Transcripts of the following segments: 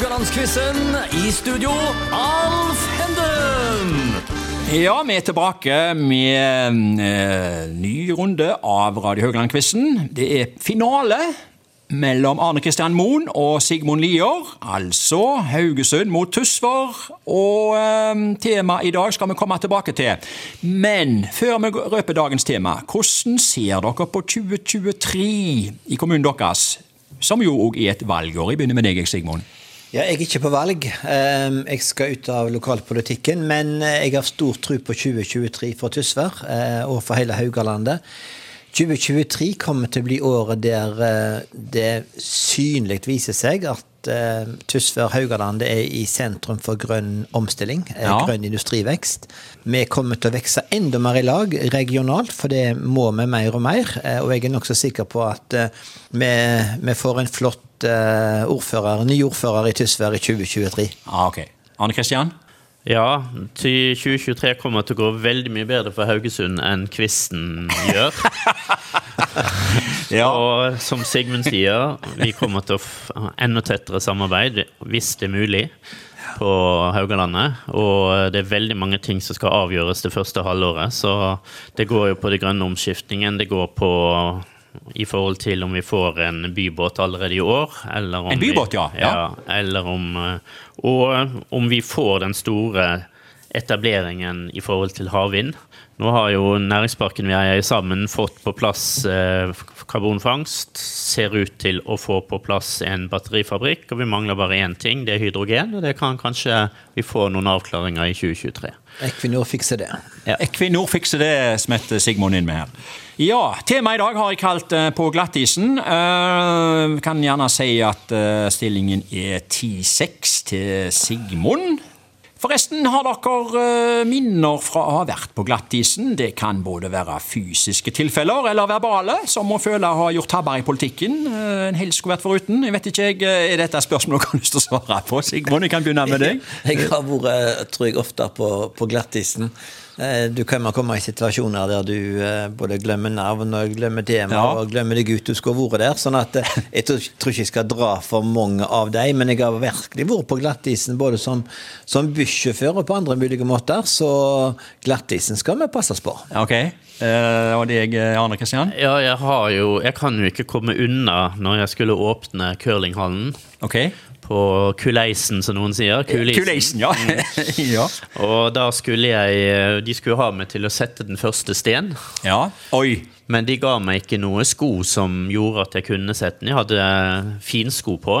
Haugalandsquizen. I studio, Alf Henden. Ja, vi er tilbake med eh, ny runde av Radio Haugland-quizen. Det er finale mellom Arne Kristian Moen og Sigmund Lier. Altså Haugesund mot Tysvær. Og eh, temaet i dag skal vi komme tilbake til. Men før vi røper dagens tema, hvordan ser dere på 2023 i kommunen deres? Som jo òg er et valgår. Jeg begynner med deg, Sigmund. Ja, jeg er ikke på valg. Ehm, Jeg skal ut av lokalpolitikken. Men eh, jeg har stor tro på 2023 for Tysvær eh, og for hele Haugalandet. 2023 kommer til å bli året der eh, det synlig viser seg at eh, Tysvær Haugaland er i sentrum for grønn omstilling, eh, Ja. grønn industrivekst. Vi kommer til å vokse enda mer i lag regionalt, for det må vi mer og mer. Og jeg er nokså sikker på at vi, vi får en flott ordfører, ny ordfører i Tysvær i 2023. Ah, ok. Anne Kristian? Ja, 2023 kommer til å gå veldig mye bedre for Haugesund enn Kvisten gjør. Og som Sigmund sier, vi kommer til å ha enda tettere samarbeid, hvis det er mulig, på Haugalandet. Og det er veldig mange ting som skal avgjøres det første halvåret. Så det går jo på det grønne omskiftningen, det går på i forhold til om vi får en bybåt allerede i år. Eller om En bybåt, vi, ja, ja. Eller om, eh, og om vi får den store etableringen i forhold til havvind. Nå har jo næringsparken vi eier sammen fått på plass eh, karbonfangst. Ser ut til å få på plass en batterifabrikk, og vi mangler bare én ting. Det er hydrogen, og det kan kanskje vi få noen avklaringer i 2023. Equinor fikser det. Ja. Equinor fikser det, smetter Sigmund inn med her. Ja, temaet i dag har jeg kalt uh, På glattisen. Uh, kan gjerne si at uh, stillingen er 10-6 til Sigmund. Forresten, har dere eh, minner fra å ha vært på glattisen? Det kan både være fysiske tilfeller eller verbale, som å føle å ha gjort tabber i politikken. eh, en helst skulle vært foruten. Jeg vet ikke, jeg, eh, Er dette et spørsmål dere har lyst til å svare på? Sigmund, jeg kan begynne med deg. Jeg har vært, tror jeg, ofte på, på glattisen. Eh, Du kan komme i situasjoner der du eh, både glemmer navn og glemmer tema Ja. og glemmer deg ut du skulle vært der. sånn at eh, Jeg tror, tror ikke jeg skal dra for mange av dem, men jeg har virkelig vært på glattisen både som, som bussjåfør og på andre mulige måter, så glattisen skal vi passes på. Ok, Det og deg, Arne Kristian? Ja, jeg har jo Jeg kan jo ikke komme unna når jeg skulle åpne curlinghallen. Ok. På Kuleisen, som noen sier. Kuleisen. Kuleisen, ja. ja. Og da skulle jeg De skulle ha meg til å sette den første sten. Ja. Oi. Men de ga meg ikke noe sko som gjorde at jeg kunne sette den. Jeg hadde finsko på.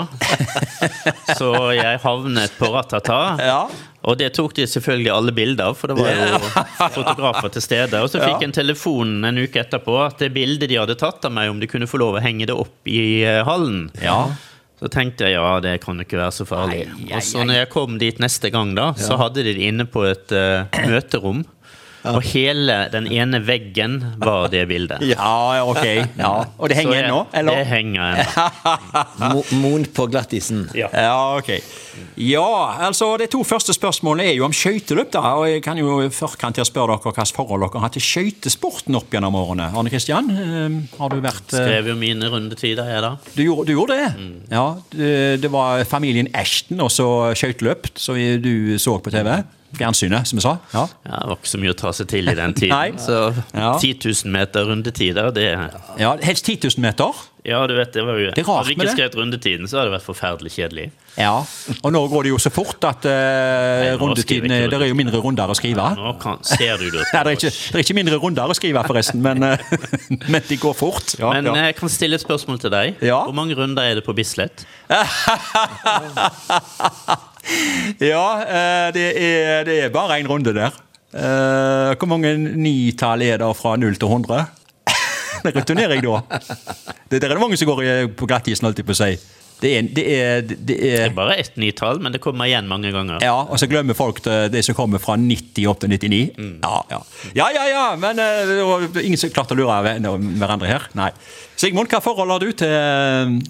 Så jeg havnet på Ratata. Ja. Og det tok de selvfølgelig alle bilder av, for det var jo fotografer til stede. Og så fikk jeg en telefon en uke etterpå at det bildet de hadde tatt av meg, om de kunne få lov å henge det opp i eh, hallen. Ja. Så tenkte jeg ja, det kan ikke være så farlig. Og så når jeg kom dit neste gang, da, så hadde de det inne på et uh, møterom. Og hele den ene veggen var det bildet. Ja, ja, ok. Ja. Og det henger ennå, eller? Det henger ennå. Moen på glattisen. Ja. Ja, ok. Ja, altså De to første spørsmålene er jo om skøyteløp. da, og Jeg kan jo til å spørre dere hvilket forhold dere har til skøytesporten opp gjennom årene. Arne Kristian, eh, har du vært eh, Skrev jo mine rundetider, her, da. du, gjorde, du gjorde det? Ja, det, det var familien Ashton og så skøyteløp, som du så på TV. Fjernsynet, som vi sa. Ja. Ja, det var ikke så mye å ta seg til i den tiden. Nei. Så Ja. 10 000 meter rundetider, det ja, Helst 10 000 meter. Ja, du vet, det var jo Det er rart Hadde vi ikke skrevet rundetiden, så hadde det vært forferdelig kjedelig. Ja, Og nå går det jo så fort at uh, Nei, rundetiden Det er jo mindre runder å skrive. Nå kan, ser du det. Nei, det, er ikke, det er ikke mindre runder å skrive, forresten, men, uh, men de går fort. Ja, Men ja. jeg kan stille et spørsmål til deg. Ja. Hvor mange runder er det på Bislett? ja eh, det, er, det er bare én runde der. Eh, hvor mange nitall er det fra 0 til 100? Det returnerer jeg da. Det, der er det mange som går på glattisen, holdt jeg på å si. Det er, det er, det Det er er bare ett nitall, men det kommer igjen mange ganger. Ja, og så glemmer folk det, som kommer fra 90 opp til 99. Ja, ja. ja, ja, ja, men eh, det var ingen som klarte å lure hverandre her. Nei. Sigmund, hva forhold har du til,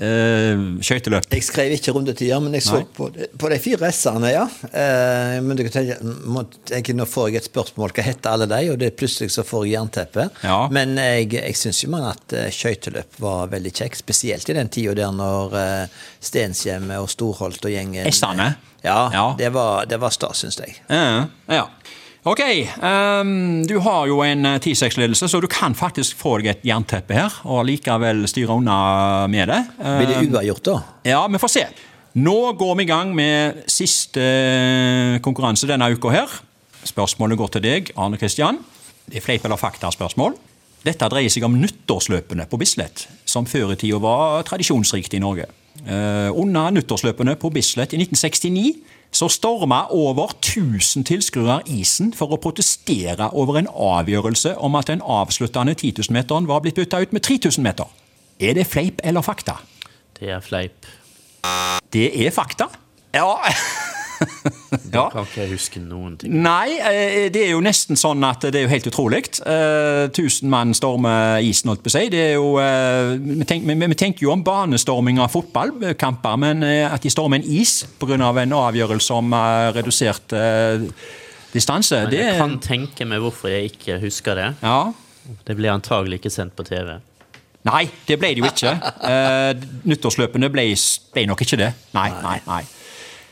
eh, skøyteløp. Jeg skrev ikke rundetider, men jeg så på, de- på de fire S-ene, ja. Eh, men du kan tenke, må, tenke, nå får jeg et spørsmål, hva heter alle de? Og det plutselig så får jeg jernteppe. Ja. Men jeg, jeg syns jo man at eh, skøyteløp var veldig kjekt, spesielt i den tida der når uh, Stenshjemmet og Storholt og gjengen S-ene? Ja, Ja. det var, det var stas, syns jeg. Ja, ja. Ok, um, du har jo en eh, 10-6-ledelse, så du kan faktisk få deg et jernteppe her, og likevel styre unna med det. Blir det Ehm, uavgjort, da? Ja, vi får se. Nå går vi i gang med siste eh, konkurranse denne uka her. Spørsmålet går til deg, Arne Kristian. Det er fleip eller fakta-spørsmål. Dette dreier seg om nyttårsløpene på Bislett, som før i tida var tradisjonsrikt i Norge. Uh, under nyttårsløpene på Bislett i 1969 så storma over 1000 tilskuere isen for å protestere over en avgjørelse om at den avsluttende 10 000-meteren var blitt bytta ut med 3000 meter. Er det fleip eller fakta? Det er fleip. Det er fakta. Ja. ja. Kan ikke jeg huske noen ting. Nei, eh, det er jo nesten sånn at det er jo helt utrolig. Eh, Tusen mann stormer isen, holdt på å si. Det er jo, eh, vi, tenker, vi, tenker jo om banestorming av fotballkamper, men at de stormer en is pga. en avgjørelse om redusert distanse, Men det jeg kan tenke meg hvorfor jeg ikke husker det. Ja. Det ble antagelig ikke sendt på TV. Nei, det ble det jo ikke. Uh, nyttårsløpene ble, ble nok ikke det. Nei, nei, nei.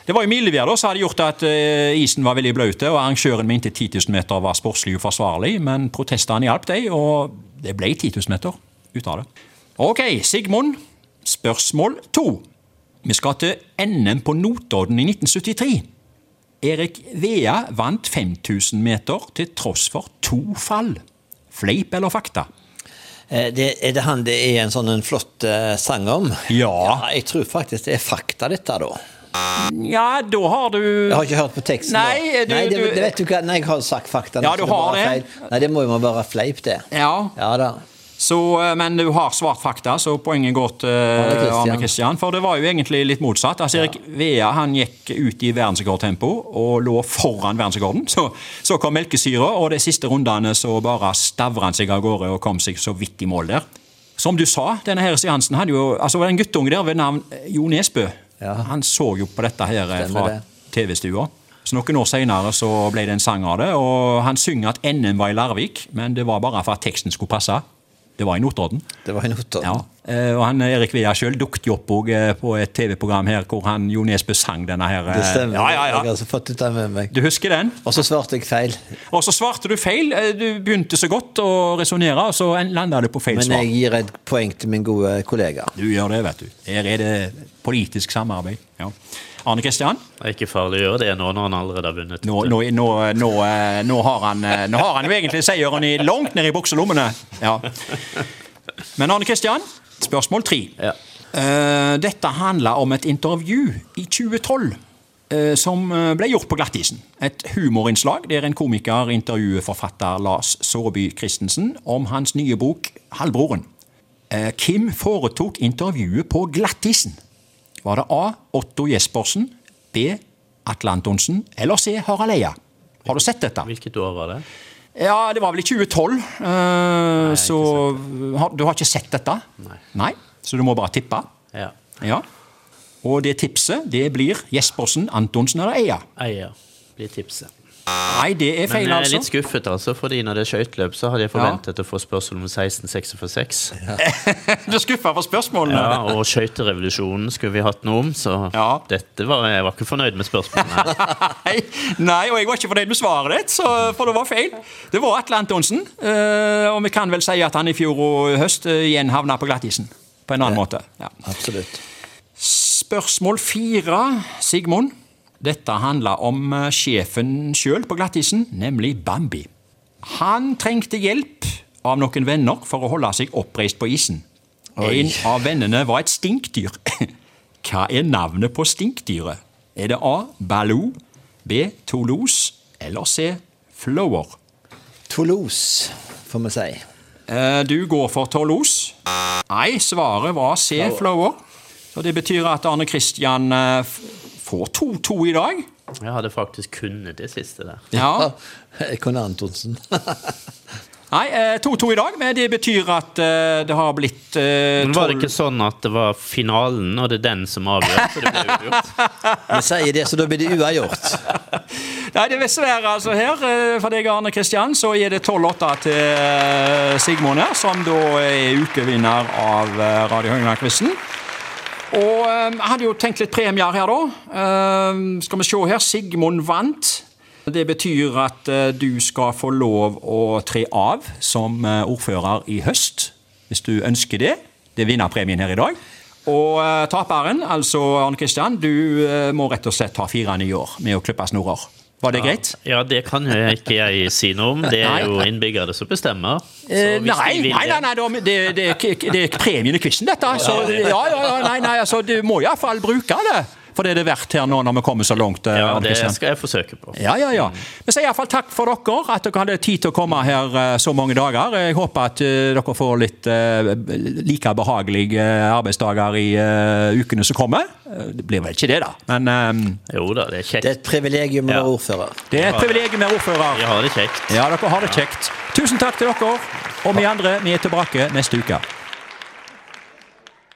Det var jo mildvær da, som hadde gjort at eh, isen var veldig bløte, og arrangøren mente 10 000 meter var sportslig uforsvarlig, men protestene hjalp dem, og det ble 10 000 meter ut av det. Ok, Sigmund. Spørsmål to. Vi skal til NM på Notodden i 1973. Erik Vea vant 5000 meter til tross for to fall. Fleip eller fakta? Eh, Det, er det han det er en sånn en flott eh, sang om? Ja. Jeg tror faktisk det er fakta, dette, da. Ja, da har du Jeg har ikke hørt på teksten. Nei, du- Nei det, du- det vet du hva, Nei, jeg har sagt fakta. Ja, du har det. feil. Nei, det må jo være fleip, det. Ja, Ja da. så, eh, men du har svart fakta, så poenget går til Arne Kristian. For det var jo egentlig litt motsatt. Altså, Erik Vea han gikk ut i verdensrekordtempo og lå foran verdensrekorden. Så, så kom melkesyra, og de siste rundene så bare stavra han seg av gårde og kom seg så vidt i mål der. Som du sa, denne her seansen hadde jo altså en guttunge der ved navn Jo Nesbø. Ja. Han så jo på dette her eh, Stemmer fra. TV-stua. Så Noen år senere så ble det en sang av det, og han synger at NM var i Larvik, men det var bare for at teksten skulle passe. Det var i Notodden. Det var i Notodden. Ja. Eh, Og han Erik Via sjøl dukket jo opp også, på et TV-program her hvor han Jo Nesbø sang denne her. eh, Det stemmer. Ja, ja, Jeg har ja. altså fått den med meg. Du husker den? Og så svarte jeg feil. Og så svarte du feil. Eh, Du begynte så godt å resonnere, og så landa du på feil Men jeg gir et poeng til min gode kollega. Du gjør det, vet du. Her er det politisk samarbeid. Ja. Arne Kristian? Det er ikke farlig å gjøre det nå når han allerede har vunnet. Nå, nå, nå, nå, eh, nå, har han, eh, nå har han jo egentlig seieren i langt ned i bukselommene. Ja. Men Arne Kristian, spørsmål tre. Ja. Eh, dette handler om et intervju i 2012 eh, som eh, ble gjort på glattisen. Et humorinnslag der en komiker intervjuer forfatter Lars Saabye Christensen om hans nye bok 'Halvbroren'. Eh, Kim foretok intervjuet på glattisen. Var det A. Otto Jespersen, B. Atle Antonsen eller C. Harald Eia? Har du sett dette? Hvilket år var det? Ja, det var vel i 2012. eh, så har, du har ikke sett dette? Nei. Nei. Så du må bare tippe? Ja. Ja. Og det tipset, det blir Jespersen, Antonsen eller Eia? Eia blir tipset. Nei, det er feil, altså. Men jeg er litt skuffet, altså, fordi når det er skøyteløp, så hadde jeg forventet å få spørsmål om 1646. Du er skuffa for spørsmålene? Ja, og skøyterevolusjonen skulle vi hatt noe om, så Ja. dette var, jeg var ikke fornøyd med spørsmålene. Nei, nei, og jeg var ikke fornøyd med svaret ditt, så, for det var feil. Det var Atle Antonsen, eh, og vi kan vel si at han i fjor og høst eh, igjen havna på glattisen. På en annen måte. Ja. Absolutt. Spørsmål fire, Sigmund. Dette handler om eh, sjefen sjøl på glattisen, nemlig Bambi. Han trengte hjelp av noen venner for å holde seg oppreist på isen. En av vennene var et stinkdyr. Hva er navnet på stinkdyret? Er det A. Baloo, B. Toulouse eller C. Flower? Toulouse, får vi si. Eh, Du går for Toulouse. Nei, svaret var C. Flower. Så Det betyr at Arne Kristian eh, får 2-2 i dag. Jeg hadde faktisk kunnet det siste der. Ja. Jeg kunne Antonsen. Nei, eh, 2-2 i dag, men det betyr at eh, det har blitt eh, Men var det ikke sånn at det var finalen, og det er den som avgjør? Vi sier det, så da blir det uavgjort. Nei, det er dessverre altså her, eh, for deg Arne Kristian, så er det 12-8 til eh, Sigmund her, som da er ukevinner av eh, Radio Høgland-quizen. Og eh, jeg hadde jo tenkt litt premier her, da. Eh, skal vi se her. Sigmund vant. Det betyr at eh, du skal få lov å tre av som ordfører i høst, hvis du ønsker det. Det er vinnerpremien her i dag. Og taperen, altså Arne Kristian, du må rett og slett ta fire nye år med å klippe snorer. Var det greit? Ja, det kan jo ikke jeg si noe om. Det er jo innbyggerne som bestemmer. Så Eh, nei, nei, nei, det, det, er det premien i quizen, dette. Så, ja, ja, ja, nei, nei, altså, du må iallfall bruke det. For det er det verdt her nå når vi kommer så langt. eh, Ja, det skal jeg forsøke på. Ja, ja, ja. Vi sier iallfall takk for dere, at dere hadde tid til å komme her eh, så mange dager. Jeg håper at eh, dere får litt like behagelige eh, arbeidsdager i ukene som kommer. Det blir vel ikke det, da. Men um, Jo da, det er kjekt. Det er et privilegium å Ja. ordfører. det er et privilegium å være ordfører. Vi har det kjekt. Ja, dere har det kjekt. Tusen takk til dere. Og vi andre vi er tilbake neste uke.